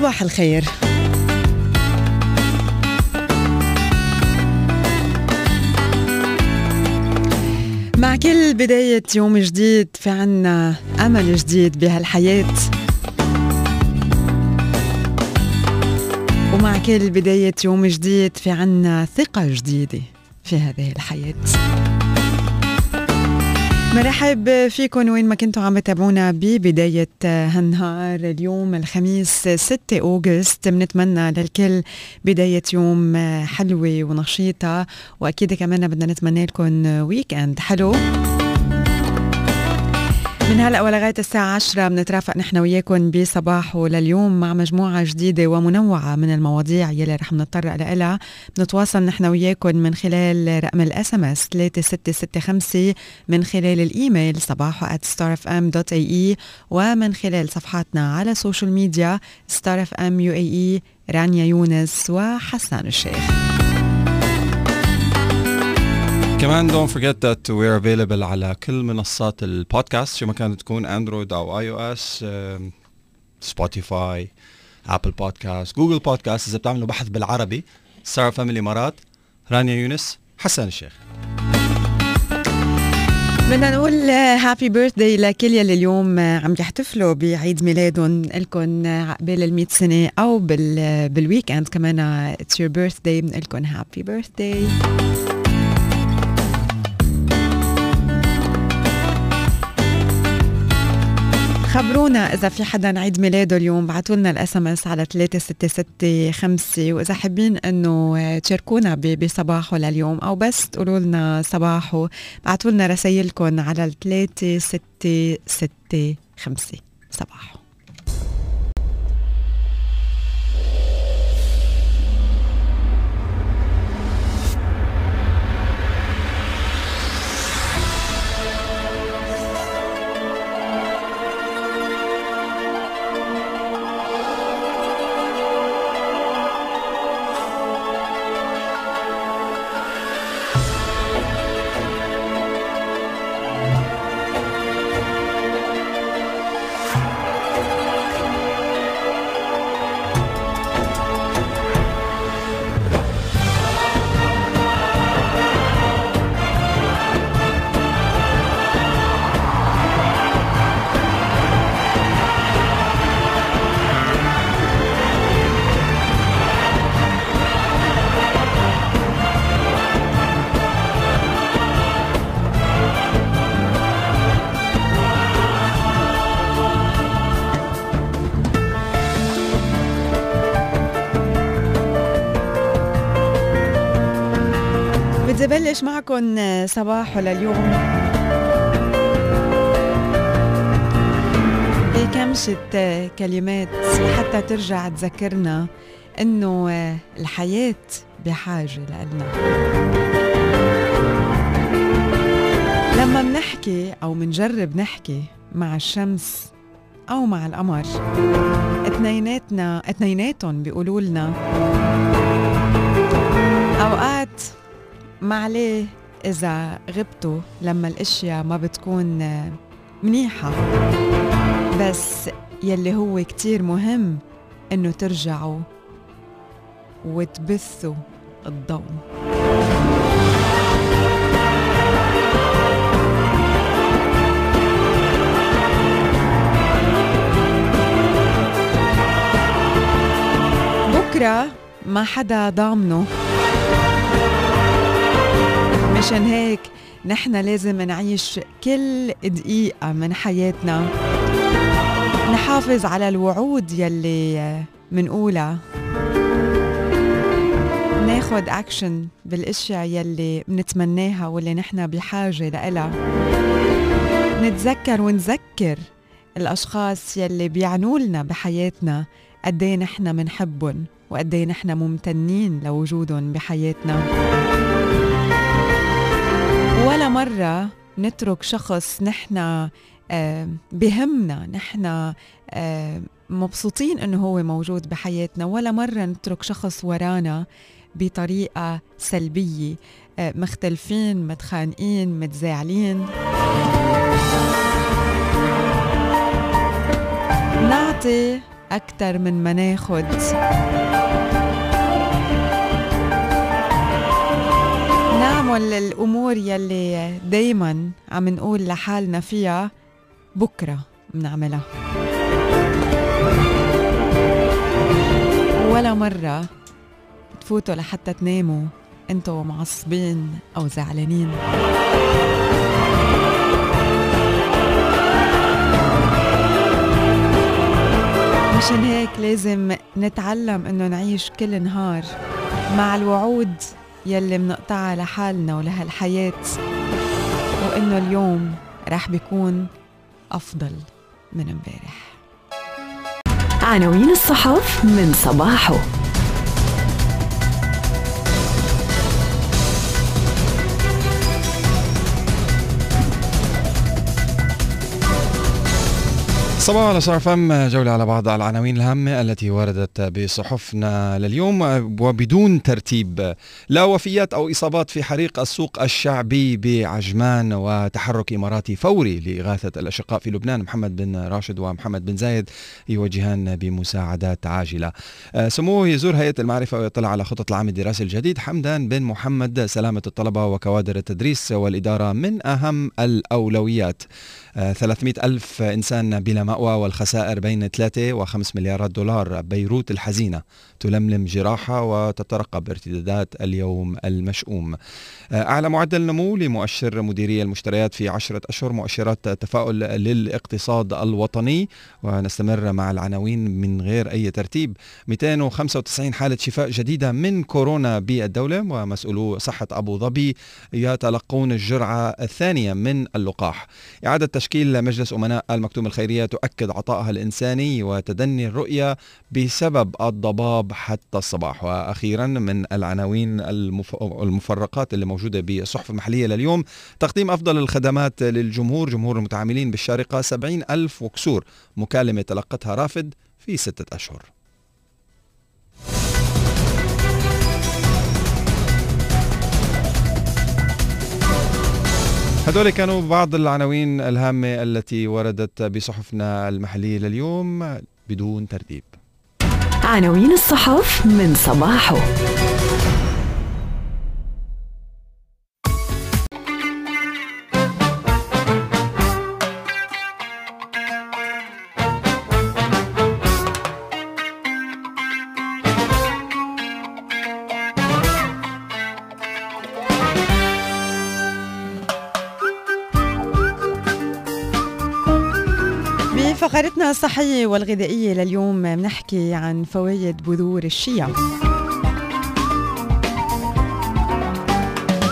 صباح الخير. مع كل بداية يوم جديد في عنا أمل جديد بهالحياة. ومع كل بداية يوم جديد في عنا ثقة جديدة في هذه الحياة. مرحب فيكم وين ما كنتوا عم تتابعونا ببداية هالنهار. اليوم الخميس 6 أوغست بنتمنى للكل بداية يوم حلوة ونشيطة وأكيد كمان بدنا نتمنى لكم weekend حلو. من هلا ولغاية الساعة 10 بنترافق نحن وياكم بصباحو لليوم مع مجموعة جديدة ومنوعة من المواضيع يلي رح نتطرق لها بنتواصل نحن وياكم من خلال رقم ال SMS 3665 من خلال الإيميل صباحو at starfm.ae ومن خلال صفحاتنا على ال social media UAE رانيا يونس وحسان الشيخ. كمان don't forget that we're available على كل منصات البودكاست شو ما كانت تكون Android أو iOS Spotify Apple Podcast Google Podcast إذا بتعملوا بحث بالعربي ستار اف ام الإمارات رانيا يونس حسن الشيخ. بدنا نقول happy birthday لكل يلي اليوم عم يحتفلوا بعيد ميلادهم لكم عقبال ال 100 سنة أو بال بال weekend كمان it's your birthday بنقول لكم happy birthday خبرونا إذا في حدا عيد ميلاده اليوم بعتوا لنا ال SMS على 3665 وإذا حابين إنه تشاركونا بصباحو لليوم أو بس تقولوا لنا صباحو بعتوا لنا رسايلكم على 3665 صباحو. بلش معكم صباح لليوم بكمشة كلمات حتى ترجع تذكرنا إنه الحياة بحاجة لنا لما منحكي أو منجرب نحكي مع الشمس أو مع القمر اثنيناتنا اثنيناتهم بيقولوا لنا ما عليه إذا غبتوا لما الأشياء ما بتكون منيحة. بس يلي هو كتير مهم إنه ترجعوا وتبثوا الضوء. بكرة ما حدا ضامنه. مشان هيك نحن لازم نعيش كل دقيقة من حياتنا. نحافظ على الوعود يلي منقولها. ناخد اكشن بالأشياء يلي منتمناها واللي نحن بحاجة لإلها. نتذكر ونذكر الأشخاص يلي بيعنوا لنا بحياتنا قديه نحن منحبهم وقديه نحن ممتنين لوجودهم بحياتنا. ولا مرة نترك شخص نحن بهمنا نحن مبسوطين إنه هو موجود بحياتنا ولا مرة نترك شخص ورانا بطريقة سلبية مختلفين متخانقين متزاعلين نعطي أكتر من ما ناخد. نعمل الأمور يلي دايما عم نقول لحالنا فيها بكرة منعملها. ولا مرة تفوتوا لحتى تناموا أنتوا معصبين أو زعلانين. مشان هيك لازم نتعلم إنه نعيش كل نهار مع الوعود يلي منقطعها لحالنا ولهالحياة وإنه اليوم رح بيكون أفضل من امبارح. عناوين الصحف من صباحه. صباح على صار فم جولة على بعض العناوين الهامة التي وردت بصحفنا لليوم وبدون ترتيب لا وفيات أو إصابات في حريق السوق الشعبي بعجمان وتحرك إماراتي فوري لإغاثة الأشقاء في لبنان محمد بن راشد ومحمد بن زايد يوجهان بمساعدات عاجلة. سموه يزور هيئة المعرفة ويطلع على خطط العام الدراسي الجديد. حمدان بن محمد سلامة الطلبة وكوادر التدريس والإدارة من أهم الأولويات. 300 ألف إنسان بلا مأوى والخسائر بين 3 و5 مليارات دولار. بيروت الحزينة تلملم جراحة وتترقب ارتدادات اليوم المشؤوم. أعلى معدل نمو لمؤشر مديرية المشتريات في عشرة أشهر مؤشرات تفاؤل للاقتصاد الوطني. ونستمر مع العناوين من غير أي ترتيب. 295 حالة شفاء جديدة من كورونا بالدولة. ومسؤولو صحة أبو ظبي يتلقون الجرعة الثانية من اللقاح. إعادة تشكيل مجلس أمناء المكتوم الخيرية تؤكد عطائها الإنساني وتدني الرؤية بسبب الضباب حتى الصباح. وأخيرا من العناوين المفرقات اللي موجودة بالصحف المحلية لليوم تقديم أفضل الخدمات للجمهور جمهور المتعاملين بالشارقة 70 ألف وكسور مكالمة تلقتها رافد في ستة أشهر. هذول كانوا بعض العناوين الهامة التي وردت بصحفنا المحلية لليوم بدون ترتيب عناوين الصحف من صباحه. الصحية والغذائية لليوم بنحكي عن فوائد بذور الشيا.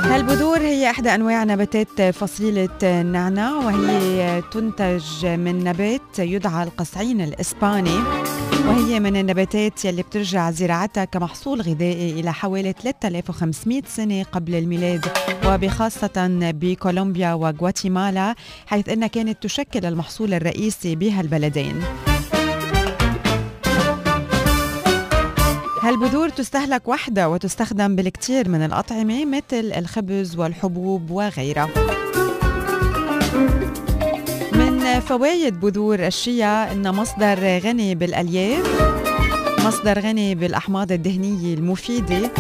هالبذور هي إحدى أنواع نباتات فصيلة النعناع وهي تنتج من نبات يدعى القصعين الإسباني. وهي من النباتات يلي بترجع زراعتها كمحصول غذائي إلى حوالي 3500 سنة قبل الميلاد وبخاصة بكولومبيا وغواتيمالا حيث أنها كانت تشكل المحصول الرئيسي بهالبلدين هالبذور تستهلك وحدها وتستخدم بالكثير من الأطعمة مثل الخبز والحبوب وغيرها. فوائد بذور الشيا إنها مصدر غني بالألياف مصدر غني بالأحماض الدهنية المفيدة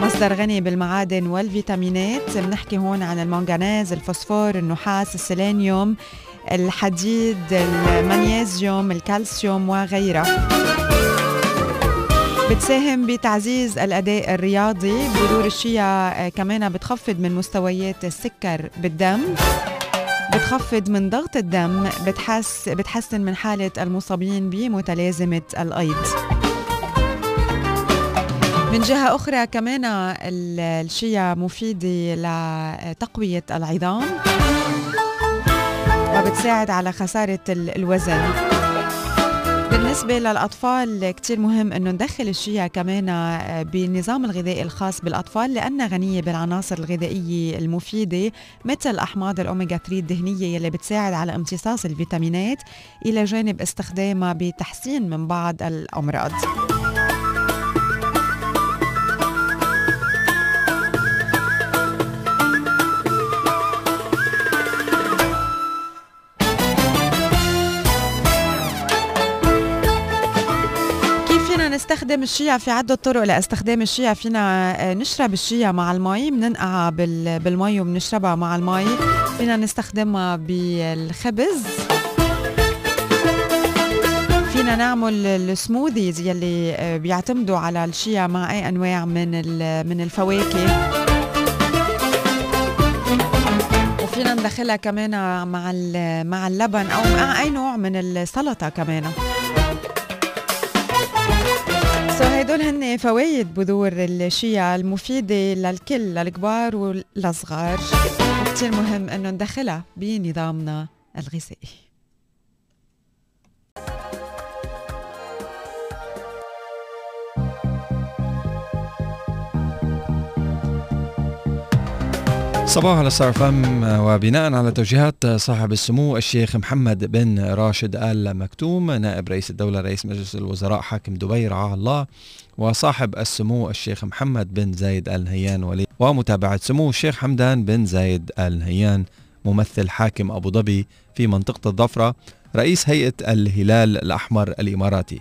مصدر غني بالمعادن والفيتامينات. بنحكي هون عن المنغنيز الفوسفور النحاس السيلينيوم الحديد المغنيسيوم الكالسيوم وغيرها. بتساهم بتعزيز الأداء الرياضي. بذور الشيا كمان بتخفض من مستويات السكر بالدم. بتخفض من ضغط الدم بتحس بتحسن من حالة المصابين بمتلازمة الأيض. من جهة أخرى كمان الشيا مفيدة لتقوية العظام وبتساعد على خسارة الوزن. بالنسبة للأطفال كتير مهم أنه ندخل الشيا كمان بالنظام الغذائي الخاص بالأطفال لأنها غنية بالعناصر الغذائية المفيدة مثل أحماض الأوميغا 3 الدهنية يلي بتساعد على امتصاص الفيتامينات إلى جانب استخدامها بتحسين من بعض الأمراض. نستخدم الشيا في عدة طرق لاستخدام الشيا فينا آه، نشرب الشيا مع المي بننقعها بالمي وبنشربها مع المي فينا نستخدمها بالخبز. فينا نعمل السموذيز يلي آه، بيعتمدوا على الشيا مع أي أنواع من من الفواكه. وفينا ندخلها كمان مع مع اللبن أو مع أي نوع من السلطة كمان. هدول هن فوائد بذور الشيا المفيدة للكل للكبار والصغار وكتير مهم إنه ندخلها بنظامنا الغذائي. صباح على ستار فم وبناء على توجيهات صاحب السمو الشيخ محمد بن راشد آل مكتوم نائب رئيس الدولة رئيس مجلس الوزراء حاكم دبي رعاه الله وصاحب السمو الشيخ محمد بن زايد آل نهيان ولي ومتابعة سمو الشيخ حمدان بن زايد آل نهيان ممثل حاكم أبو ظبي في منطقة الضفرة رئيس هيئة الهلال الأحمر الإماراتي.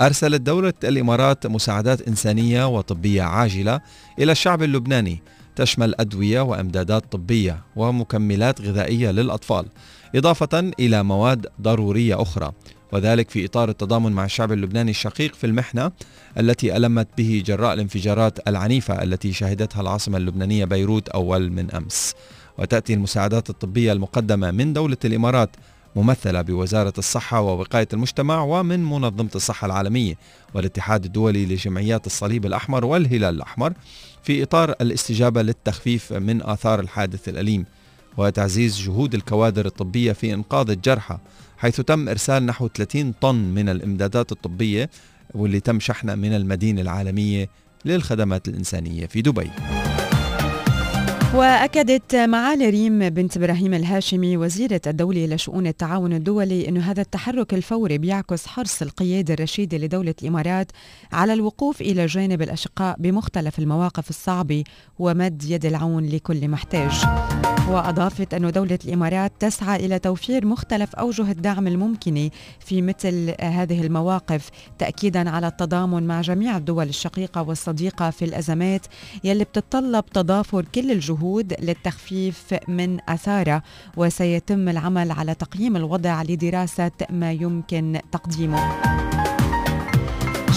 أرسلت دولة الإمارات مساعدات إنسانية وطبية عاجلة إلى الشعب اللبناني تشمل أدوية وإمدادات طبية ومكملات غذائية للأطفال إضافة إلى مواد ضرورية أخرى وذلك في إطار التضامن مع الشعب اللبناني الشقيق في المحنة التي ألمت به جراء الانفجارات العنيفة التي شهدتها العاصمة اللبنانية بيروت أول من أمس. وتأتي المساعدات الطبية المقدمة من دولة الإمارات ممثلة بوزارة الصحة ووقاية المجتمع ومن منظمة الصحة العالمية والاتحاد الدولي لجمعيات الصليب الأحمر والهلال الأحمر في إطار الاستجابة للتخفيف من آثار الحادث الأليم وتعزيز جهود الكوادر الطبية في إنقاذ الجرحى حيث تم إرسال نحو 30 طن من الإمدادات الطبية واللي تم شحنها من المدينة العالمية للخدمات الإنسانية في دبي. وأكدت معالي ريم بنت إبراهيم الهاشمي وزيرة الدولة لشؤون التعاون الدولي أن هذا التحرك الفوري بيعكس حرص القيادة الرشيدة لدولة الإمارات على الوقوف إلى جانب الأشقاء بمختلف المواقف الصعبة ومد يد العون لكل محتاج. وأضافت أن دولة الإمارات تسعى إلى توفير مختلف أوجه الدعم الممكنة في مثل هذه المواقف تأكيدا على التضامن مع جميع الدول الشقيقة والصديقة في الأزمات يلي بتتطلب تضافر كل الجهود للتخفيف من أثارها وسيتم العمل على تقييم الوضع لدراسة ما يمكن تقديمه.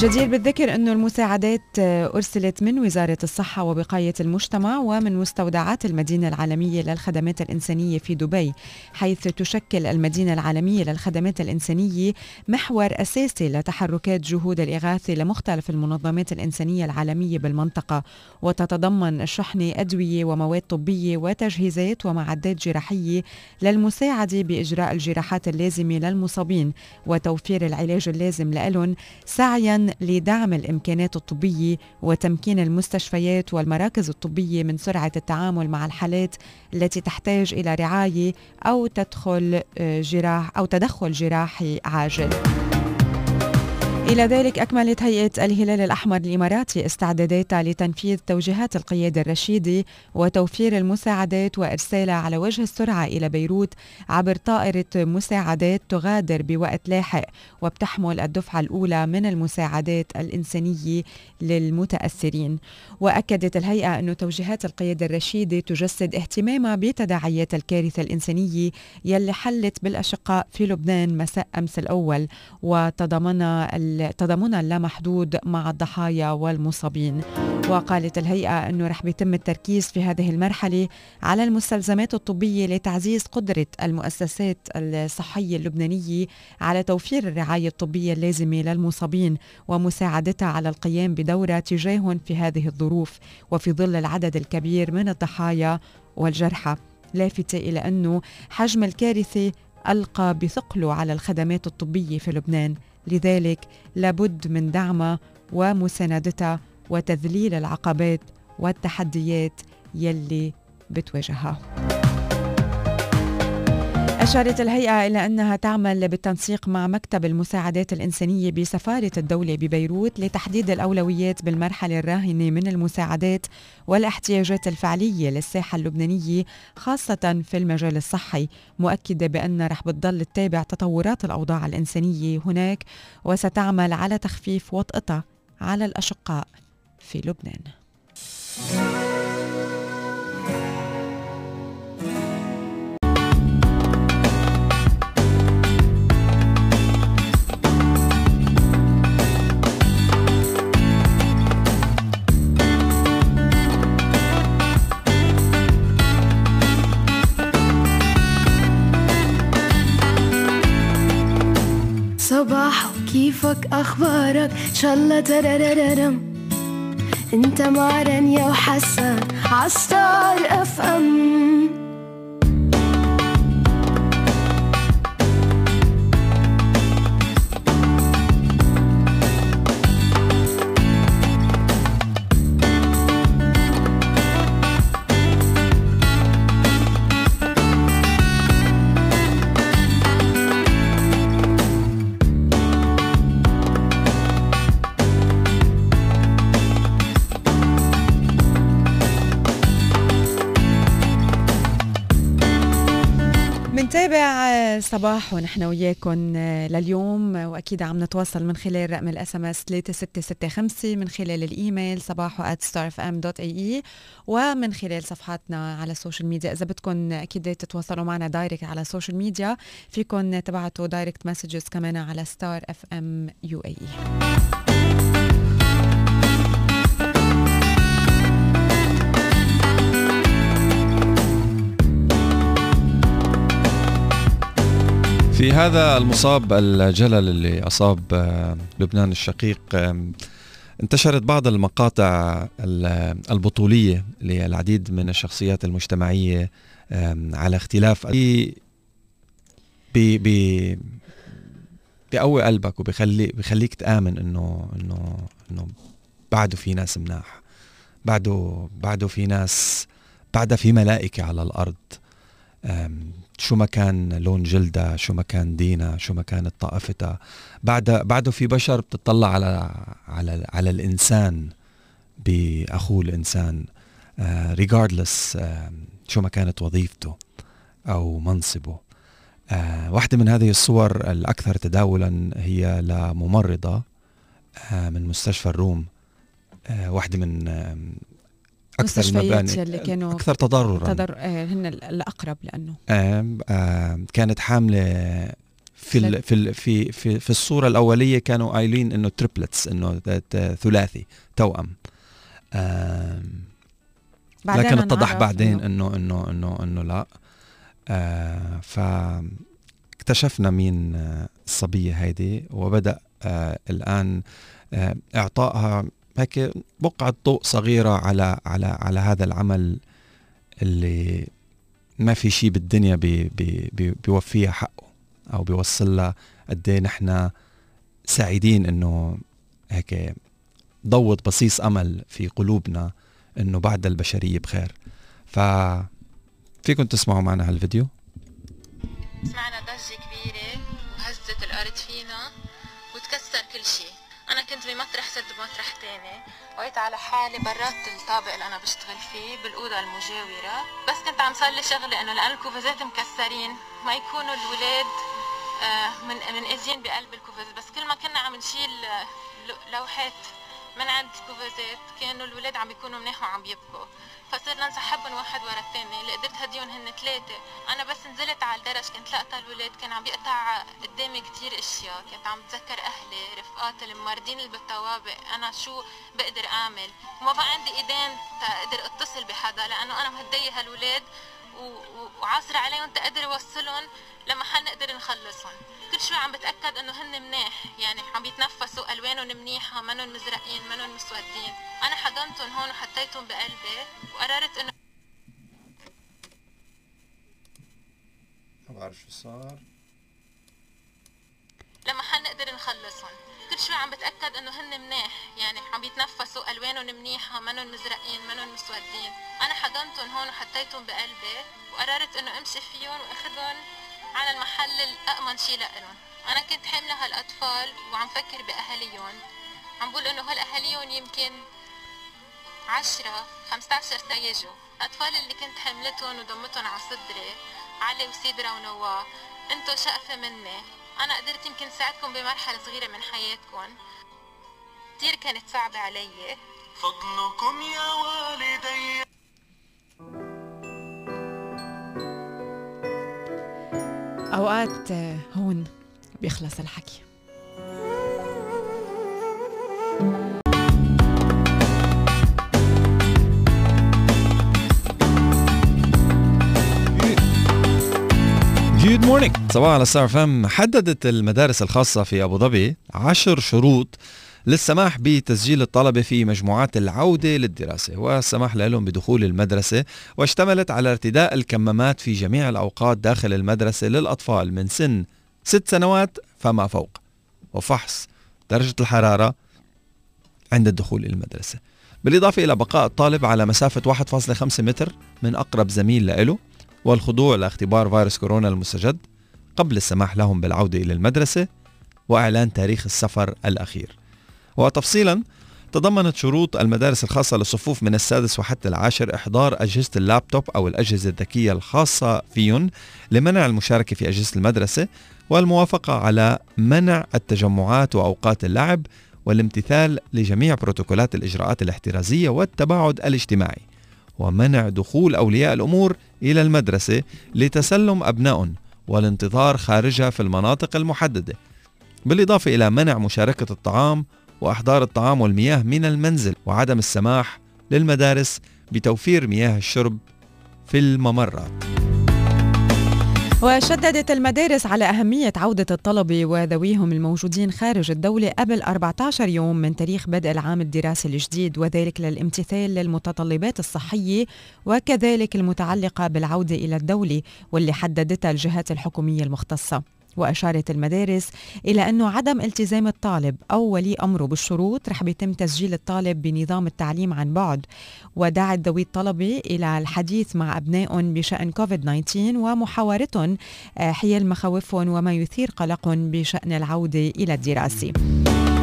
جدير بالذكر أن المساعدات أرسلت من وزارة الصحة وبقاية المجتمع ومن مستودعات المدينة العالمية للخدمات الإنسانية في دبي حيث تشكل المدينة العالمية للخدمات الإنسانية محور أساسي لتحركات جهود الإغاثة لمختلف المنظمات الإنسانية العالمية بالمنطقة. وتتضمن الشحن أدوية ومواد طبية وتجهيزات ومعدات جراحية للمساعدة بإجراء الجراحات اللازمة للمصابين وتوفير العلاج اللازم لهم سعيا لدعم الإمكانات الطبية وتمكين المستشفيات والمراكز الطبية من سرعة التعامل مع الحالات التي تحتاج إلى رعاية أو تدخل آه، جراح أو تدخل جراحي عاجل. إلى ذلك أكملت هيئة الهلال الأحمر الإماراتي استعداداتها لتنفيذ توجيهات القيادة الرشيدة وتوفير المساعدات وإرسالها على وجه السرعة إلى بيروت عبر طائرة مساعدات تغادر بوقت لاحق وبتحمل الدفعة الأولى من المساعدات الإنسانية للمتأثرين. وأكدت الهيئة أن توجيهات القيادة الرشيدة تجسد اهتمامها بتداعيات الكارثة الإنسانية يلي حلت بالأشقاء في لبنان مساء أمس الأول وتضمن التضامن اللامحدود مع الضحايا والمصابين. وقالت الهيئة أنه رح بيتم التركيز في هذه المرحلة على المستلزمات الطبية لتعزيز قدرة المؤسسات الصحية اللبنانية على توفير الرعاية الطبية اللازمة للمصابين ومساعدتها على القيام بدورها تجاههم في هذه الظروف وفي ظل العدد الكبير من الضحايا والجرحى. لافتة إلى أنه حجم الكارثة ألقى بثقله على الخدمات الطبية في لبنان. لذلك لابد من دعمها ومساندتها وتذليل العقبات والتحديات يلي بتواجهها. أشارت الهيئة إلى أنها تعمل بالتنسيق مع مكتب المساعدات الإنسانية بسفارة الدولة ببيروت لتحديد الأولويات بالمرحلة الراهنة من المساعدات والاحتياجات الفعلية للساحة اللبنانية خاصة في المجال الصحي مؤكدة بأن رح بتضل تتابع تطورات الأوضاع الإنسانية هناك وستعمل على تخفيف وطئتها على الأشقاء في لبنان. صباح كيفك؟ أخبارك؟ إن شاء الله تررررم. أنت مع رانيا وحسن عستار اف ام منتابع صباحو نحن وياكم لليوم. وأكيد عم نتواصل من خلال رقم ال SMS 3665 من خلال الإيميل صباح @starfm.ae ومن خلال صفحاتنا على ال social media إذا بدكم أكيد تتواصلوا معنا direct على ال social media فيكم تبعتوا direct messages كمان على Star FM UAE في هذا المصاب الجلل اللي أصاب آه، لبنان الشقيق انتشرت بعض المقاطع ال- البطولية للعديد من الشخصيات المجتمعية على اختلاف بي بي بي بيقوي قلبك وبيخلي بيخليك تآمن انه انه إنه بعده في ناس مناح بعده بعده في ناس بعدها في ملائكة على الأرض شو ما كان لون جلدها شو ما كان دينها شو ما كانت طائفتها. بعد بعده في بشر بتطلع على على على الإنسان بأخوه الإنسان ريجاردلس شو ما كانت وظيفته أو منصبه. آه، واحدة من هذه الصور الأكثر تداولا هي لممرضة آه، من مستشفى الروم آه، واحدة من أكثر مستشفيات المباني يلي كانوا أكثر تضررا. تضر... آه، هن ال- الأقرب لأنه. آم، آم، كانت حاملة في ال في ال في في في الصورة الأولية كانوا قايلين إنه تريبلتس إنه ثلاثي توأم. لكن اتضح بعدين إنه- إنه إنه إنه إنه لا. آه فاكتشفنا مين آه، الصبية هيدي وبدأ آه الآن آه إعطائها هيك بقعة ضوء صغيرة على على على هذا العمل اللي ما في شيء بالدنيا بي بي بي بيوفيها حقه أو بيوصل لها قد إيه نحن سعيدين إنه هيك ضوت بصيص أمل في قلوبنا إنه بعد البشرية بخير. ف فيكم تسمعوا معنا هالفيديو؟ سمعنا ضجة كبيرة وهزت الأرض فينا وتكسر كل شي أنا كنت بمطرح صرت بمطرح تاني. وقيت على حالي برات الطابق اللي أنا بشتغل فيه بالأوضة المجاورة. بس كنت عم صلي شغلي إنه لأن الكوفازات مكسرين. ما يكونوا الولاد آه، من من اذين بقلب الكوفاز بس كل ما كنا عم نشيل آه، لو- لوحات من عند الكوفازات كانوا الولاد عم بيكونوا منيح وعم بيبكوا فصرنا نسحبهم واحد ورا الثاني. اللي قدرت هديهم هن ثلاثة أنا بس نزلت على الدرج كنت لقطة الولاد كان عم بيقطع قدامي كتير أشياء. كنت عم بتذكر أهلي رفقاتي الممرضين اللي بالطوابق أنا شو بقدر أعمل؟ وما بقى عندي إيدين تقدر أتصل بحدا لأنه أنا مهدية هالولاد. و- و- وعاصرة عليهم تقدر أوصلهم لمحل نقدر نخلصهم. كل شوي عم بتأكد إنه هن مناح يعني عم بيتنفسوا ألوانهم منيحة منهم مزرقين منهم مسودين. أنا حضنتهم هون وحطيتهم بقلبي وقررت إنه ما بعرف شو صار. لمحل نقدر نخلصهم. كل شوي عم بتأكد إنه هن مناح يعني عم بيتنفسوا ألوانهم منيحة منهم مزرقين منهم مسودين. أنا حضنتهم هون وحطيتهم بقلبي وقررت إنه أمشي فيهم وأخذهم على المحل الأأمن شي لإلهم. أنا كنت حاملة هالأطفال وعم فكر بأهاليهم. عم بقول إنه هالأهاليهم يمكن عشرة خمسة عشر سيجوا. الأطفال اللي كنت حملتهم وضمتهم على صدري علي وسيدرا ونواة إنتو شقفة مني. أنا قدرت يمكن ساعدكم بمرحلة صغيرة من حياتكم. كتير كانت صعبة علي. فضلكم يا والدي. أوقات هون بيخلص الحكي. morning صباحو على ستار اف ام. حددت المدارس الخاصة في أبو ظبي عشر شروط للسماح بتسجيل الطلبة في مجموعات العودة للدراسة والسماح لهم بدخول المدرسة واشتملت على ارتداء الكمامات في جميع الأوقات داخل المدرسة للأطفال من سن ست سنوات فما فوق. وفحص درجة الحرارة عند الدخول إلى المدرسة. بالإضافة إلى بقاء الطالب على مسافة 1.5 متر من أقرب زميل له والخضوع لاختبار فيروس كورونا المستجد قبل السماح لهم بالعودة إلى المدرسة وإعلان تاريخ السفر الأخير. وتفصيلا تضمنت شروط المدارس الخاصة للصفوف من السادس وحتى العاشر إحضار أجهزة اللابتوب أو الأجهزة الذكية الخاصة فيهم لمنع المشاركة في أجهزة المدرسة والموافقة على منع التجمعات وأوقات اللعب والامتثال لجميع بروتوكولات الإجراءات الاحترازية والتباعد الاجتماعي. ومنع دخول أولياء الأمور إلى المدرسة لتسلم أبنائهم والانتظار خارجها في المناطق المحددة بالإضافة إلى منع مشاركة الطعام وإحضار الطعام والمياه من المنزل وعدم السماح للمدارس بتوفير مياه الشرب في الممرات. وشددت المدارس على أهمية عودة الطلبة وذويهم الموجودين خارج الدولة قبل 14 يوم من تاريخ بدء العام الدراسي الجديد وذلك للامتثال للمتطلبات الصحية وكذلك المتعلقة بالعودة إلى الدولة واللي حددتها الجهات الحكومية المختصة. وأشارت المدارس إلى أنه عدم التزام الطالب أو ولي أمره بالشروط رح بيتم تسجيل الطالب بنظام التعليم عن بعد. ودعت ذوي الطلبة إلى الحديث مع أبنائهم بشأن كوفيد 19 ومحاورتهم آه، حيال مخاوفهم وما يثير قلقهم بشأن العودة إلى الدراسة.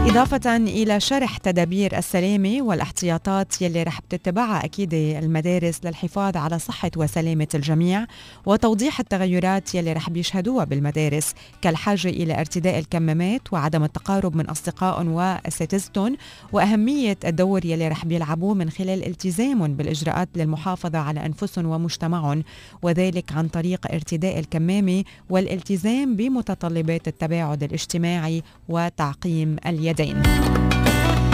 إضافة إلى شرح تدابير السلامة والاحتياطات يلي رح بتتبعها أكيد المدارس للحفاظ على صحة وسلامة الجميع وتوضيح التغيرات يلي رح بيشهدوها بالمدارس كالحاجة إلى ارتداء الكمامات وعدم التقارب من أصدقائهم وأساتذتهم وأهمية الدور يلي رح بيلعبوه من خلال التزامهم بالإجراءات للمحافظة على أنفسهم ومجتمعهم وذلك عن طريق ارتداء الكمامة والالتزام بمتطلبات التباعد الاجتماعي وتعقيم اليدين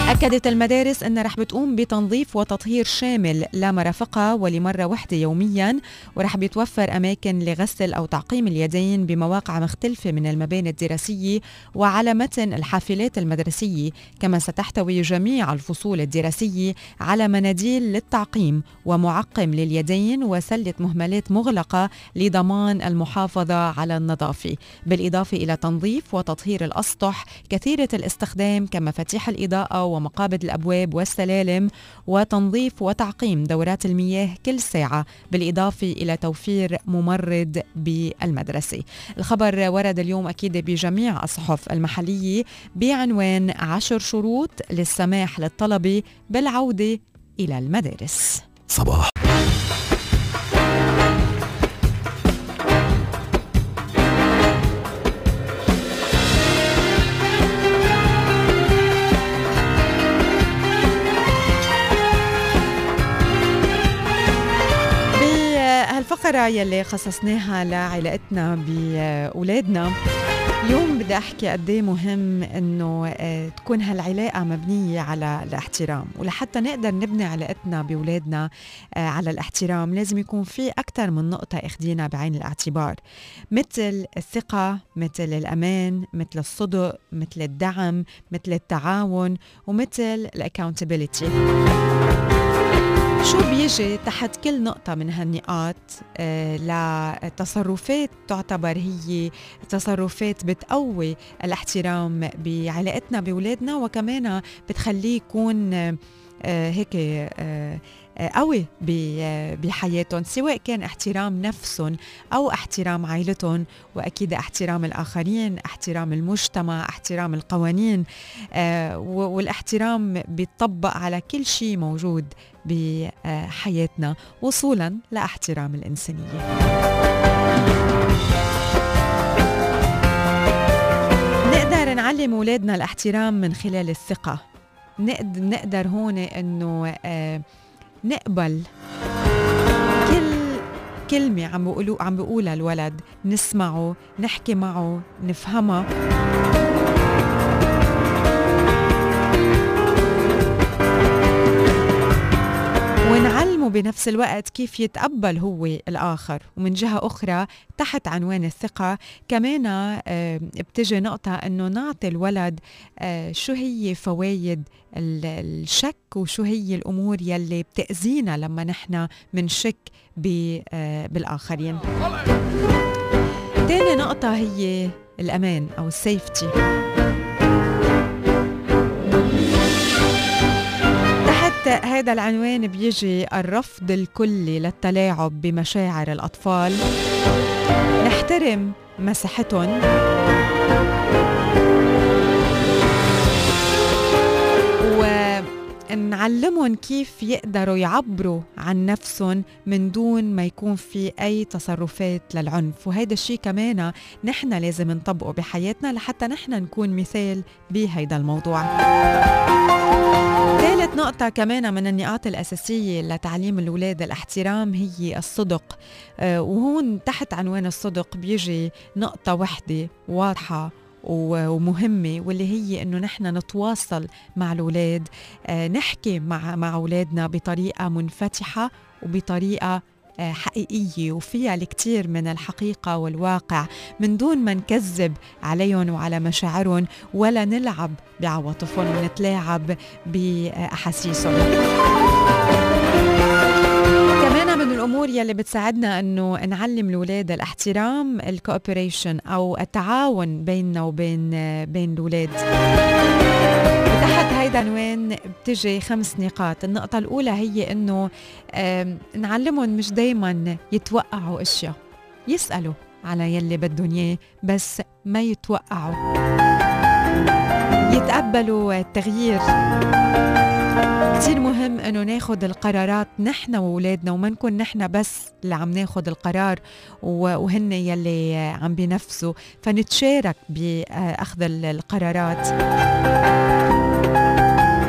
أكدت المدارس أن رح بتقوم بتنظيف وتطهير شامل لمرافقها ولمرة واحدة يوميا ورح بيتوفر أماكن لغسل أو تعقيم اليدين بمواقع مختلفة من المباني الدراسية وعلى متن الحافلات المدرسية. كما ستحتوي جميع الفصول الدراسية على مناديل للتعقيم ومعقم لليدين وسلة مهملات مغلقة لضمان المحافظة على النظافة. بالإضافة إلى تنظيف وتطهير الأسطح كثيرة الاستخدام كمفاتيح الإضاءة ومقابض الأبواب والسلالم وتنظيف وتعقيم دورات المياه كل ساعة بالإضافة إلى توفير ممرض بالمدرسة. الخبر ورد اليوم أكيد بجميع الصحف المحلية بعنوان عشر شروط للسماح للطلبة بالعودة إلى المدارس. صباح. بهالفقرة يلي خصصناها لعلاقتنا بأولادنا. اليوم بدي أحكي قد إيه مهم إنه آه، تكون هالعلاقة مبنية على الاحترام. ولحتى نقدر نبني علاقتنا بأولادنا آه، على الاحترام لازم يكون في أكثر من نقطة اخذينها بعين الاعتبار. مثل الثقة مثل الأمان مثل الصدق مثل الدعم مثل التعاون ومثل الاكاونتبيلتي شو بيجي تحت كل نقطة من هالنقاط؟ آه لتصرفات تعتبر هي تصرفات بتقوي الاحترام بعلاقتنا بولادنا وكمان بتخليه يكون آه هيك آه قوي بحياتهم سواء كان احترام نفسهم أو احترام عائلتهم وأكيد احترام الآخرين احترام المجتمع احترام القوانين آه، والاحترام بيطبق على كل شيء موجود بحياتنا وصولا لاحترام الإنسانية. نقدر نعلم أولادنا الاحترام من خلال الثقة. نقدر, هون إنه آه نقبل. كل كلمة عم بيقولوا عم بيقولها الولد نسمعه نحكي معه نفهمها ونعلمه بنفس الوقت كيف يتقبل هو الآخر. ومن جهة أخرى تحت عنوان الثقة كمان بتجي نقطة أنه نعطي الولد آه، شو هي فوايد الشك وشو هي الأمور يلي بتأذينا لما نحن منشك آه، بالآخرين. تاني نقطة هي الأمان أو السيفتي هذا العنوان بيجي الرفض الكلي للتلاعب بمشاعر الأطفال. نحترم مساحتهم. نعلمهم كيف يقدروا يعبروا عن نفسهم من دون ما يكون في أي تصرفات للعنف. وهذا الشيء كمان نحن لازم نطبقه بحياتنا لحتى نحن نكون مثال بهيدا الموضوع. ثالث نقطة كمان من النقاط الأساسية لتعليم الأولاد الاحترام هي الصدق. آه، وهون تحت عنوان الصدق بيجي نقطة وحدة واضحة ومهمة واللي هي إنه نحن نتواصل مع الأولاد آه، نحكي مع مع أولادنا بطريقة منفتحة وبطريقة حقيقية وفيها الكثير من الحقيقة والواقع. من دون ما نكذب عليهم وعلى مشاعرهم ولا نلعب بعواطفهم ونتلاعب بأحاسيسهم. من الأمور يلي بتساعدنا إنه نعلم الاولاد الاحترام الكوبريشن أو التعاون بيننا وبين بين الاولاد تحت هيدا عنوان بتجي خمس نقاط. النقطة الأولى هي إنه نعلمهم مش دايما يتوقعوا أشياء يسألوا على يلي بدهم إياه بس ما يتوقعوا. يتقبلوا التغيير. كثير مهم إنه ناخذ القرارات نحن وأولادنا وما نكون نحن بس اللي عم ناخذ القرار وهن يلي عم بينفسوا فنتشارك بأخذ القرارات.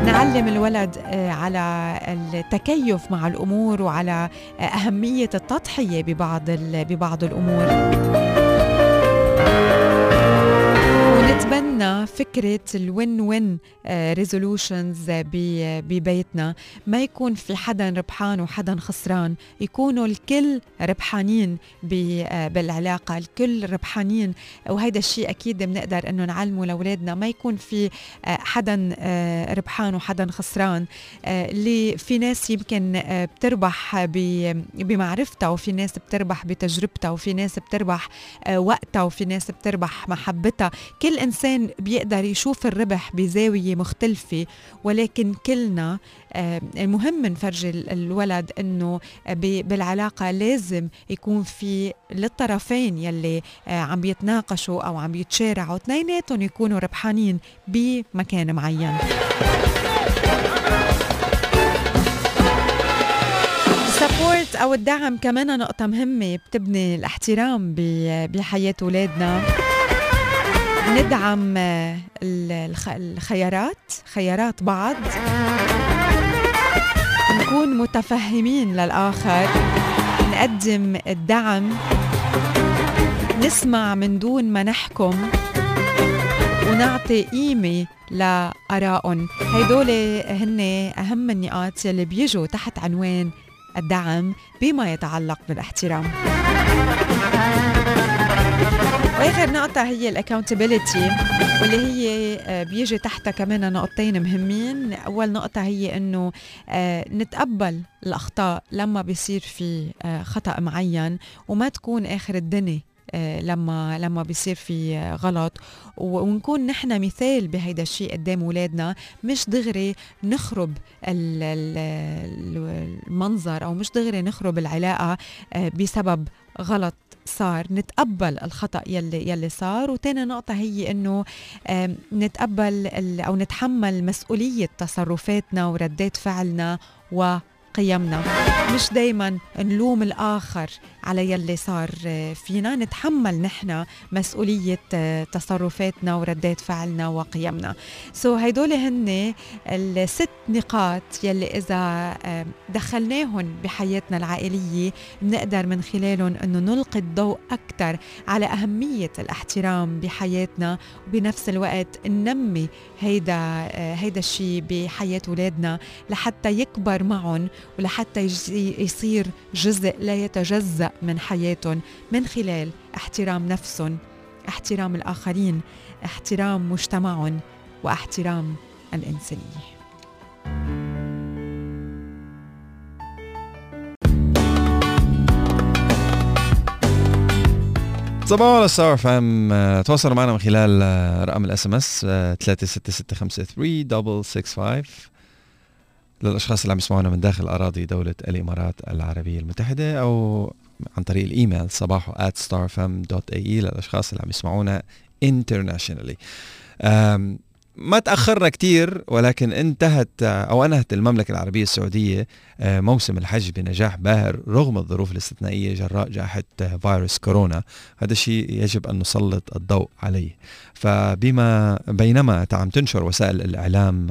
نعلم الولد آه، على التكيف مع الأمور وعلى أهمية التضحية ببعض ببعض الأمور. فكرة ال win-win resolutions ببيتنا. ما يكون في حدا ربحان وحدا خسران. يكونوا الكل ربحانين آه، بالعلاقة الكل ربحانين. وهيدا الشيء أكيد بنقدر أنه نعلمه لأولادنا. ما يكون في آه، حدا آه، ربحان وحدا خسران. اللي في ناس يمكن بتربح بمعرفتها وفي ناس بتربح بتجربتها وفي ناس بتربح وقتها وفي ناس بتربح محبتها. كل إنسان بيقدر يشوف الربح بزاوية مختلفة ولكن كلنا آه، المهم نفرجي الولد إنه بالعلاقة لازم يكون في للطرفين يلي آه، عم بيتناقشوا أو عم بيتشارعوا اثنيناتهم يكونوا ربحانين بمكان معين. السبورت أو الدعم كمان نقطة مهمة بتبني الاحترام بحياة أولادنا. ندعم الخيارات خيارات بعض. نكون متفهمين للآخر. نقدم الدعم. نسمع من دون ما نحكم. ونعطي قيمة لآرائهم. هيدول هن أهم النقاط يلي بيجوا تحت عنوان الدعم بما يتعلق بالاحترام. واخر نقطة هي الاكونتابيلتي واللي هي آه، بيجي تحتها كمان نقطتين مهمين، أول نقطة هي إنه آه، نتقبل الأخطاء لما بيصير في آه، خطأ معين وما تكون آخر الدنيا لما لما بيصير في غلط. ونكون نحن مثال بهيدا الشيء قدام أولادنا. مش دغري نخرب المنظر أو مش دغري نخرب العلاقة بسبب غلط. صار نتقبل الخطأ يلي يلي صار. وتاني نقطة هي إنه نتقبل أو نتحمل مسؤولية تصرفاتنا وردات فعلنا و قيمنا مش دايما نلوم الآخر على يلي صار فينا. نتحمل نحن مسؤولية تصرفاتنا وردات فعلنا وقيمنا. سو so هيدول هن الست نقاط يلي إذا دخلناهم بحياتنا العائلية بنقدر من خلالهم أنه نلقي الضوء أكثر على أهمية الاحترام بحياتنا وبنفس الوقت ننمي هيدا هيدا الشيء بحياة أولادنا لحتى يكبر معهم ولحتى يصير جزء لا يتجزأ من حياتهم من خلال احترام نفسهم احترام الآخرين احترام مجتمعهم واحترام الإنسانية صباحو على ستار اف ام تواصلوا معنا من خلال آه، رقم ال SMS 36653 للاشخاص اللي عم يسمعونا من داخل اراضي دوله الامارات العربيه المتحده أو عن طريق الإيميل صباحو at starfm.ae للأشخاص اللي عم يسمعونا internationally. ما تأخرنا كتير ولكن انتهت أو أنهت المملكة العربية السعودية آه، موسم الحج بنجاح باهر رغم الظروف الاستثنائية جراء جائحة فيروس كورونا. هذا الشيء يجب أن نسلط الضوء عليه. فبما بينما عم تنشر وسائل الإعلام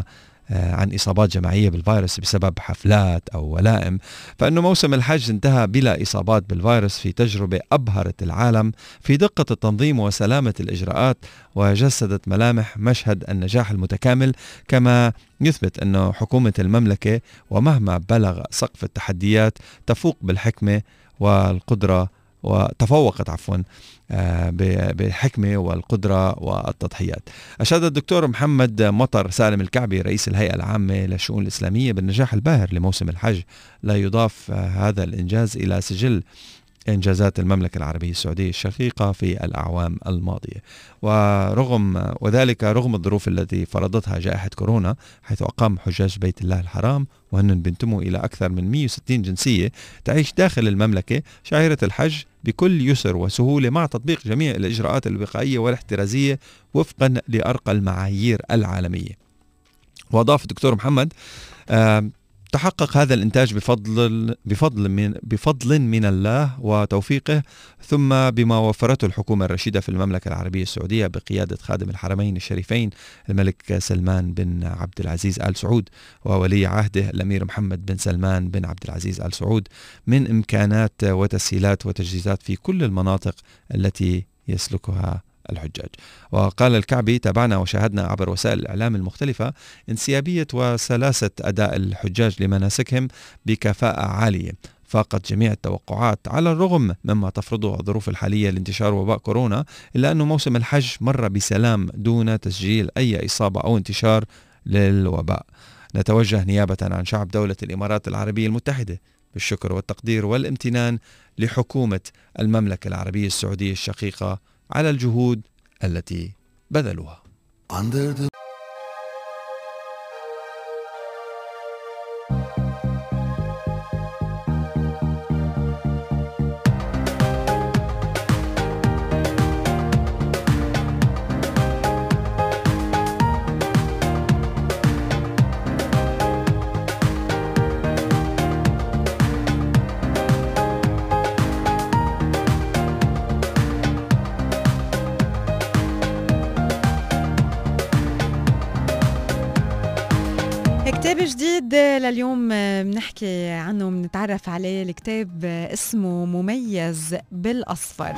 عن إصابات جماعية بالفيروس بسبب حفلات أو ولائم. فإنه موسم الحج انتهى بلا إصابات بالفيروس في تجربة أبهرت العالم في دقة التنظيم وسلامة الإجراءات وجسدت ملامح مشهد النجاح المتكامل. كما يثبت أن حكومة المملكة ومهما بلغ سقف التحديات تفوق بالحكمة والقدرة وتفوقت عفوا آه، بالحكمة والقدرة والتضحيات. أشاد الدكتور محمد مطر سالم الكعبي رئيس الهيئة العامة للشؤون الإسلامية بالنجاح الباهر لموسم الحج لا يضاف آه، هذا الإنجاز إلى سجل إنجازات المملكة العربية السعودية الشقيقة في الأعوام الماضية. ورغم وذلك رغم الظروف التي فرضتها جائحة كورونا حيث أقام حجاج بيت الله الحرام وهن بينتموا إلى أكثر من 160 جنسية تعيش داخل المملكة شعيرة الحج بكل يسر وسهولة مع تطبيق جميع الإجراءات الوقائية والاحترازية وفقا لأرقى المعايير العالمية. وأضاف الدكتور محمد تحقق هذا الإنتاج بفضل بفضل من بفضل من الله وتوفيقه ثم بما وفرته الحكومة الرشيدة في المملكة العربية السعودية بقيادة خادم الحرمين الشريفين الملك سلمان بن عبد العزيز آل سعود وولي عهده الأمير محمد بن سلمان بن عبد العزيز آل سعود من إمكانات وتسهيلات وتجهيزات في كل المناطق التي يسلكها الحجاج. وقال الكعبي تابعنا وشاهدنا عبر وسائل الإعلام المختلفة انسيابية وسلاسة أداء الحجاج لمناسكهم بكفاءة عالية. فاقت جميع التوقعات على الرغم مما تفرضه الظروف الحالية لانتشار وباء كورونا إلا أن موسم الحج مر بسلام دون تسجيل أي إصابة أو انتشار للوباء. نتوجه نيابة عن شعب دولة الإمارات العربية المتحدة بالشكر والتقدير والامتنان لحكومة المملكة العربية السعودية الشقيقة على الجهود التي بذلوها. جديد لليوم بنحكي عنه بنتعرف عليه. الكتاب اسمه مميز بالأصفر.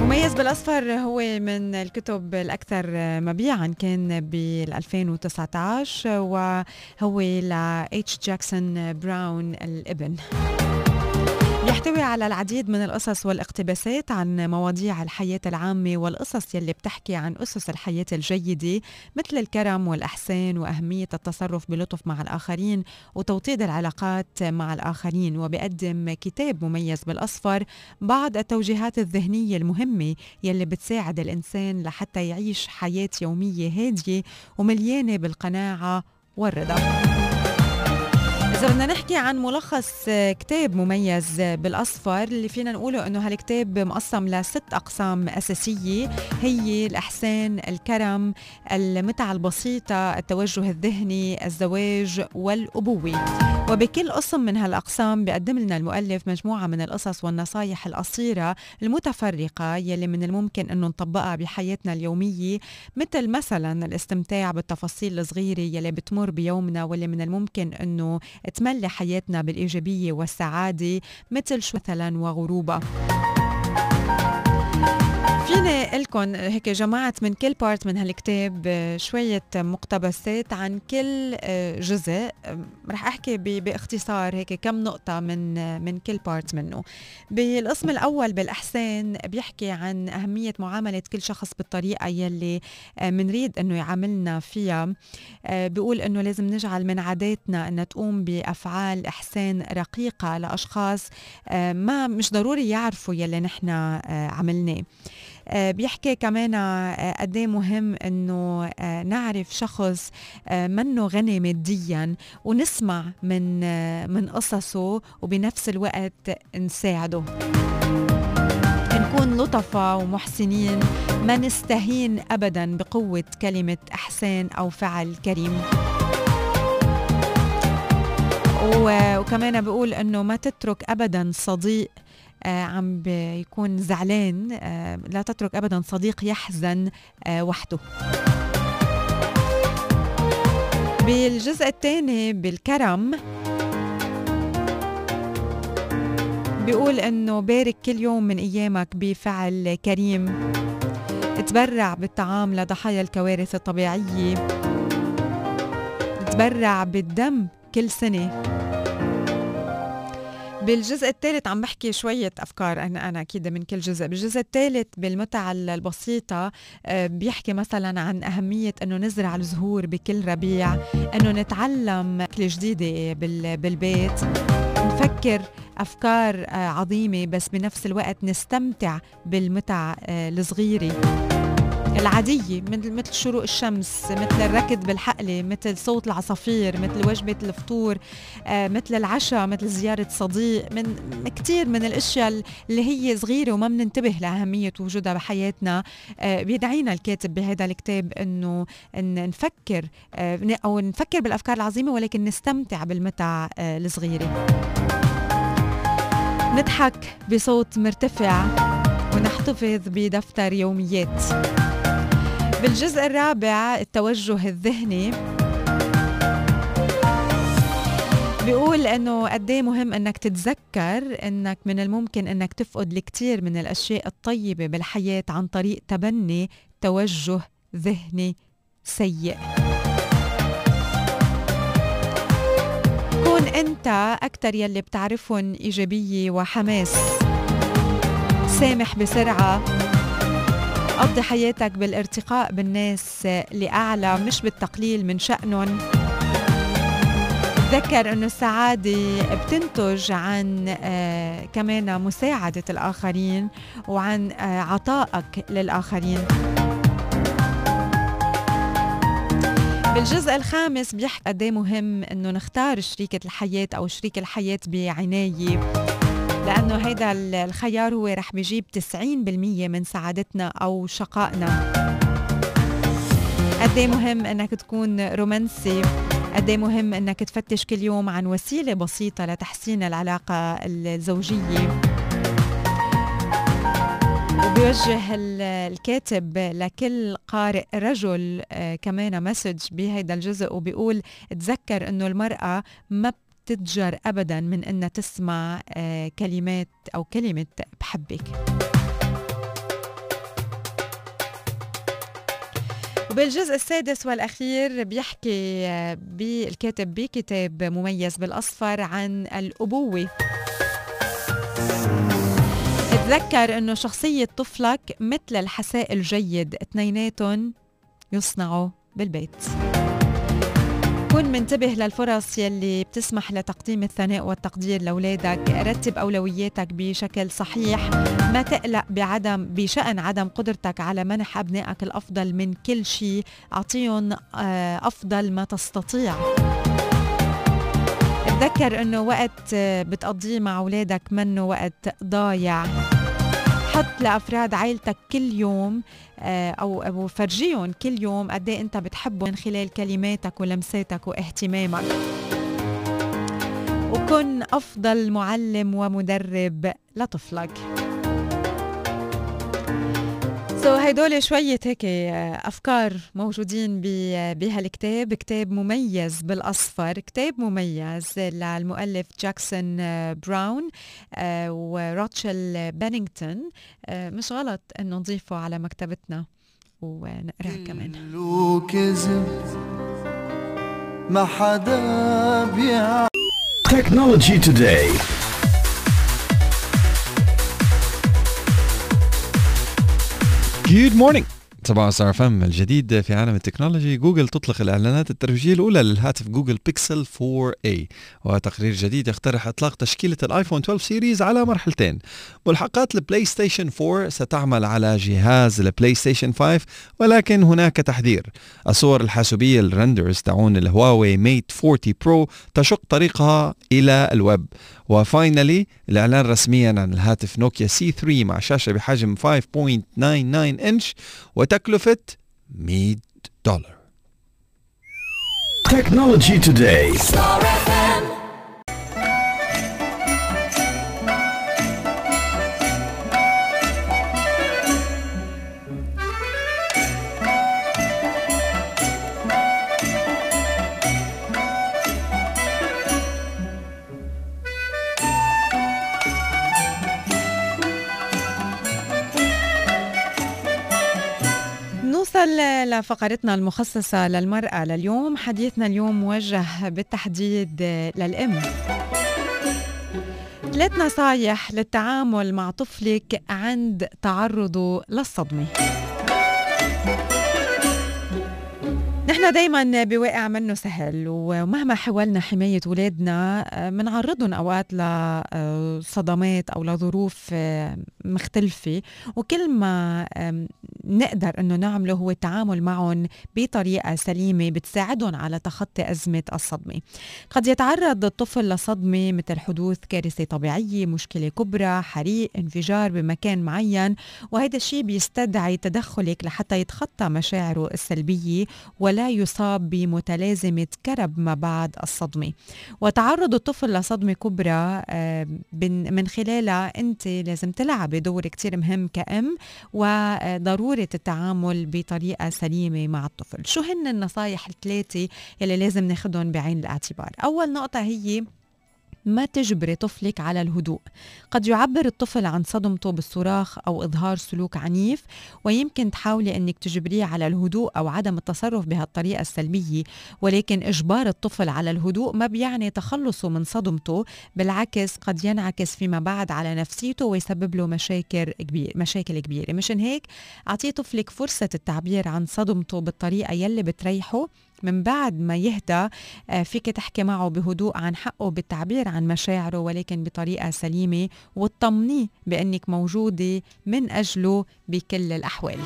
مميز بالأصفر هو من الكتب الأكثر مبيعا. كان بال 2019 وهو ل اتش جاكسون براون الإبن. يحتوي على العديد من القصص والاقتباسات عن مواضيع الحياة العامة والقصص يلي بتحكي عن أسس الحياة الجيدة مثل الكرم والإحسان وأهمية التصرف بلطف مع الآخرين وتوطيد العلاقات مع الآخرين وبقدم كتاب مميز بالأصفر بعض التوجيهات الذهنية المهمة يلي بتساعد الإنسان لحتى يعيش حياة يومية هادية ومليانة بالقناعة والرضا. إذا بدنا نحكي عن ملخص آه، كتاب مميز بالأصفر اللي فينا نقوله إنه هالكتاب مقسم لست أقسام أساسية هي الإحسان، الكرم، المتعة البسيطة، التوجه الذهني، الزواج والأبوة. وبكل قسم من هالأقسام بيقدم لنا المؤلف مجموعة من القصص والنصايح القصيرة المتفرقة يلي من الممكن إنه نطبقها بحياتنا اليومية مثل مثلا الاستمتاع بالتفاصيل الصغيرة يلي بتمر بيومنا واللي من الممكن إنه تملي حياتنا بالإيجابية والسعادة مثل شروق الشمس وغروبها. فيني لكم هيك جمعت من كل part من هالكتاب شوية مقتبسات عن كل آه، جزء. رح أحكي باختصار هيك كم نقطة من آه، من كل part منه. بالقسم الأول بالإحسان بيحكي عن أهمية معاملة كل شخص بالطريقة يلي آه، منريد أنه يعاملنا فيها. بيقول أنه لازم نجعل من عاداتنا أن تقوم بأفعال إحسان رقيقة لأشخاص ما مش ضروري يعرفوا يلي نحن عملناه. بيحكي كمان آه، قد إيه مهم إنه آه، نعرف شخص آه، منه غني ماديا ونسمع من آه، من قصصه وبنفس الوقت نساعده. نكون لطفة ومحسنين ما نستهين ابدا بقوة كلمة إحسان أو فعل كريم. وكمان بقول إنه ما تترك ابدا صديق آه، عم بيكون زعلان. آه، لا تترك ابدا صديق يحزن آه، وحده. بالجزء الثاني بالكرم بيقول إنه بارك كل يوم من أيامك بفعل كريم. تبرع بالطعام لضحايا الكوارث الطبيعية. تبرع بالدم كل سنة. بالجزء الثالث عم بحكي شوية أفكار أنا أنا أكيد من كل جزء. بالجزء الثالث بالمتعة البسيطة آه، بيحكي مثلا عن أهمية أنه نزرع الزهور بكل ربيع أنه نتعلم أكلة جديدة بال- بالبيت. نفكر أفكار آه، عظيمة بس بنفس الوقت نستمتع بالمتع آه، الصغيرة. العادية مثل مثل شروق الشمس مثل الركض بالحقلة مثل صوت العصافير مثل وجبة الفطور آه، مثل العشاء مثل زيارة صديق من كتير من الأشياء اللي هي صغيرة وما بننتبه لأهمية وجودها بحياتنا. آه، بيدعينا الكاتب بهذا الكتاب أنه إن نفكر آه، أو نفكر بالأفكار العظيمة ولكن نستمتع بالمتع الصغيرة. نضحك بصوت مرتفع ونحتفظ بدفتر يوميات. بالجزء الرابع التوجه الذهني. بيقول إنه قد إيه مهم إنك تتذكر إنك من الممكن إنك تفقد الكثير من الأشياء الطيبة بالحياة عن طريق تبني توجه ذهني سيء. كون أنت أكثر يلي بتعرفهم إيجابية وحماس سامح بسرعة. قضي حياتك بالارتقاء بالناس لأعلى مش بالتقليل من شأنهم. تذكر أنه السعادة بتنتج عن آه كمان مساعدة الآخرين وعن آه عطائك للآخرين. بالجزء الخامس بيحكي قد إيه مهم إنه نختار شريكة الحياة أو شريك الحياة بعناية. لأنه هيدا الخيار هو رح بيجيب 90% من سعادتنا أو شقائنا. قد إيه مهم إنك تكون رومانسي؟ قد إيه مهم إنك تفتش كل يوم عن وسيلة بسيطة لتحسين العلاقة الزوجية؟ وبيوجه ال- الكاتب لكل قارئ رجل آه، كمان مسج بهيدا الجزء وبيقول تذكر إنه المرأة ما بتتجر ابدا من انها تسمع آه، كلمات أو كلمة بحبك. وبالجزء السادس والأخير بيحكي آه، بالكاتب بكتاب مميز بالأصفر عن الأبوة. تذكر أنه شخصية طفلك مثل الحساء الجيد اثنيناتهم يصنعوا بالبيت. كن منتبه للفرص يلي بتسمح لتقديم الثناء والتقدير لأولادك. رتب أولوياتك بشكل صحيح. ما تقلق بعدم بشأن عدم قدرتك على منح أبنائك الأفضل من كل شيء. أعطيهم آه، أفضل ما تستطيع. تذكر إنه وقت بتقضيه مع أولادك منه وقت ضايع. حط لأفراد عائلتك كل يوم آه، أو أو فرجيهم كل يوم قد إيه أنت بتحبهم من خلال كلماتك ولمساتك واهتمامك. وكن أفضل معلم ومدرب لطفلك. سو so, هيدول شوية هيك آه، أفكار موجودين بهالكتاب. كتاب مميز بالأصفر كتاب مميز للمؤلف جاكسون آه، براون آه، وروتشل بينينغتون مش غلط أنه نضيفه على مكتبتنا ونقراه كمان. كذب ما حدا بيع Technology Today. Good morning صباح ستار FM الجديد في عالم ال technology Google تطلق الإعلانات الترويجية الأولى للهاتف Google Pixel 4A وتقرير جديد يقترح إطلاق تشكيلة ال iPhone 12 series على مرحلتين. ملحقات ال PlayStation 4 ستعمل على جهاز ال PlayStation 5 ولكن هناك تحذير. الصور الحاسوبية ال renders تبعون ال Huawei Mate 40 Pro تشق طريقها إلى الويب. و finally الإعلان رسميا عن الهاتف Nokia C3 مع شاشة بحجم 5.99 إنش وتكلفة 100 دولار Technology Today لفقرتنا المخصصة للمرأة لليوم حديثنا اليوم موجه بالتحديد للأم. ثلاث نصايح للتعامل مع طفلك عند تعرضه للصدمة. نحن دايما بواقع منه سهل ومهما حاولنا حماية ولادنا بنعرضهم أوقات لصدمات أو لظروف مختلفة. وكل ما نقدر أنه نعمله هو التعامل معهم بطريقة سليمة بتساعدهم على تخطي أزمة الصدمة. قد يتعرض الطفل لصدمة مثل حدوث كارثة طبيعية مشكلة كبرى حريق انفجار بمكان معين وهذا الشيء بيستدعي تدخلك لحتى يتخطى مشاعره السلبية ولا يصاب بمتلازمة كرب ما بعد الصدمة. وتعرض الطفل لصدمة كبرى آه، من خلالها أنت لازم تلعبي دور كتير مهم كأم وضرورة التعامل بطريقة سليمة مع الطفل. شو هن النصايح الثلاثة يلي لازم ناخدهم بعين الاعتبار؟ أول نقطة هي ما تجبري طفلك على الهدوء. قد يعبر الطفل عن صدمته بالصراخ أو إظهار سلوك عنيف ويمكن تحاولي أنك تجبريه على الهدوء أو عدم التصرف بهالطريقة السلبية. ولكن إجبار الطفل على الهدوء ما بيعني تخلصه من صدمته بالعكس قد ينعكس فيما بعد على نفسيته ويسبب له مشاكل كبير مشاكل كبيرة. مشان هيك أعطيه طفلك فرصة التعبير عن صدمته بالطريقة يلي بتريحه. من بعد ما يهدى آه، فيك تحكي معه بهدوء عن حقه بالتعبير عن مشاعره ولكن بطريقة سليمة وتطمنيه بأنك موجودة من أجله بكل الأحوال.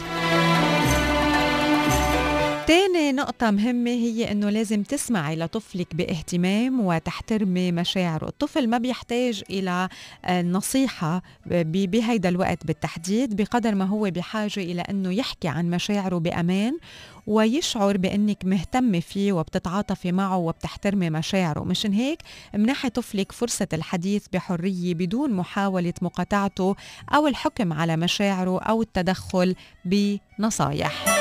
تاني نقطة مهمة هي إنه لازم تسمعي لطفلك باهتمام وتحترمي مشاعره، الطفل ما بيحتاج إلى آه، نصيحة بهيدا الوقت بالتحديد بقدر ما هو بحاجة إلى إنه يحكي عن مشاعره بأمان ويشعر بأنك مهتمة فيه وبتتعاطفي معه وبتحترمي مشاعره. مشان هيك منحي طفلك فرصة الحديث بحرية بدون محاولة مقاطعته أو الحكم على مشاعره أو التدخل بنصايح.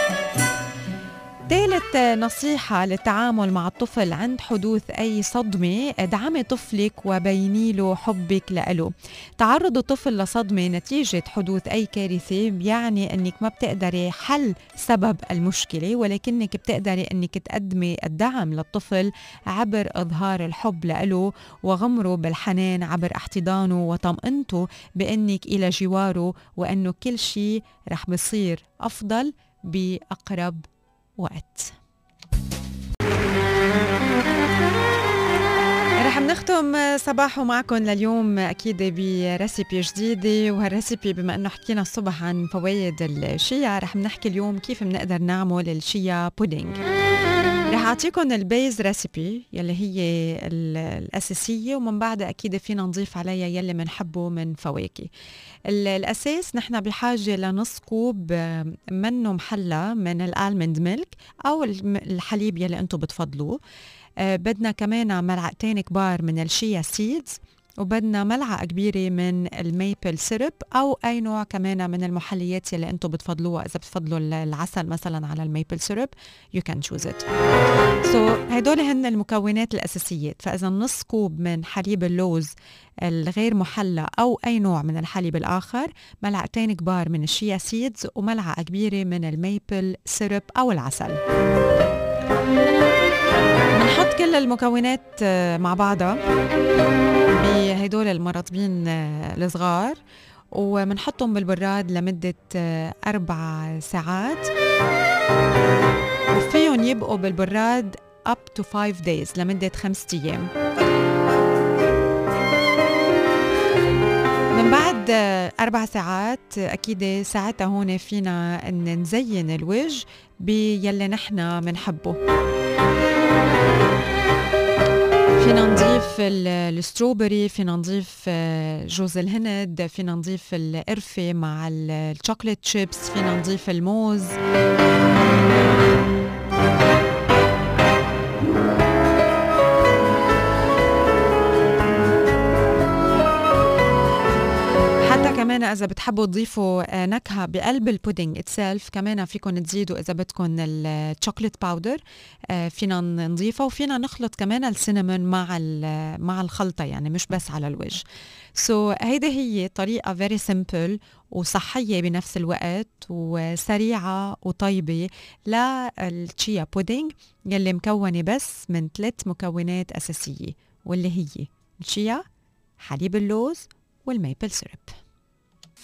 ثالث نصيحة للتعامل مع الطفل عند حدوث أي صدمة ادعمي طفلك وبيني له حبك له تعرض الطفل لصدمة نتيجة حدوث أي كارثة يعني أنك ما بتقدري حل سبب المشكلة ولكنك بتقدري أنك تقدمي الدعم للطفل عبر إظهار الحب له وغمره بالحنان عبر احتضانه وطمئنته بأنك إلى جواره وأنه كل شيء رح بصير أفضل بأقرب وقت رح نختم صباحو معكم لليوم أكيد ب recipe جديده وهال recipe بما إنه حكينا الصبح عن فوائد ال chia رح نحكي اليوم كيف بنقدر نعمل ال chia pudding. رح اعطيكم ال base recipe يلي هي ال- الأساسية ومن بعدها أكيد فينا نضيف عليها يلي بنحبه من فواكه. ال- الأساس نحن بحاجة لنص كوب منه محلى من ال almond milk أو الحليب يلي أنتم بتفضلوه. آه، بدنا كمان ملعقتين كبار من ال chia seeds وبدنا ملعقة كبيرة من ال maple syrup أو أي نوع كمان من المحليات يلي أنتم بتفضلوها. إذا بتفضلوا ال- العسل مثلا على ال maple syrup you can choose it. so هدول هن المكونات الأساسيات. فإذا نص كوب من حليب اللوز الغير محلى أو أي نوع من الحليب الآخر ملعقتين كبار من ال chia seeds وملعقة كبيرة من ال maple syrup أو العسل. بنحط كل المكونات آه، مع بعضها بهدول المرطبين آه، الصغار وبنحطهم بالبراد لمدة آه، أربع ساعات. وفيهم يبقوا بالبراد up to 5 days لمدة خمسة أيام. من بعد أربع ساعات أكيد ساعتها هون فينا إن نزين الوجه بيلي نحن بنحبه فينا نضيف ال- strawberry فينا نضيف آه، جوز الهند فينا نضيف القرفة مع ال- chocolate chips فينا نضيف الموز. كمان إذا بتحبوا تضيفوا آه، نكهة بقلب ال pudding itself كمان فيكم تزيدوا إذا بدكم ال chocolate powder فينا نضيفها وفينا نخلط كمان ال cinnamon مع ال- مع الخلطة يعني مش بس على الوجه. so so, هيدي هي طريقة very simple وصحية بنفس الوقت وسريعة وطيبة لل chia pudding يلي مكونة بس من ثلاث مكونات أساسية واللي هي الشيا حليب اللوز والميبل سيرب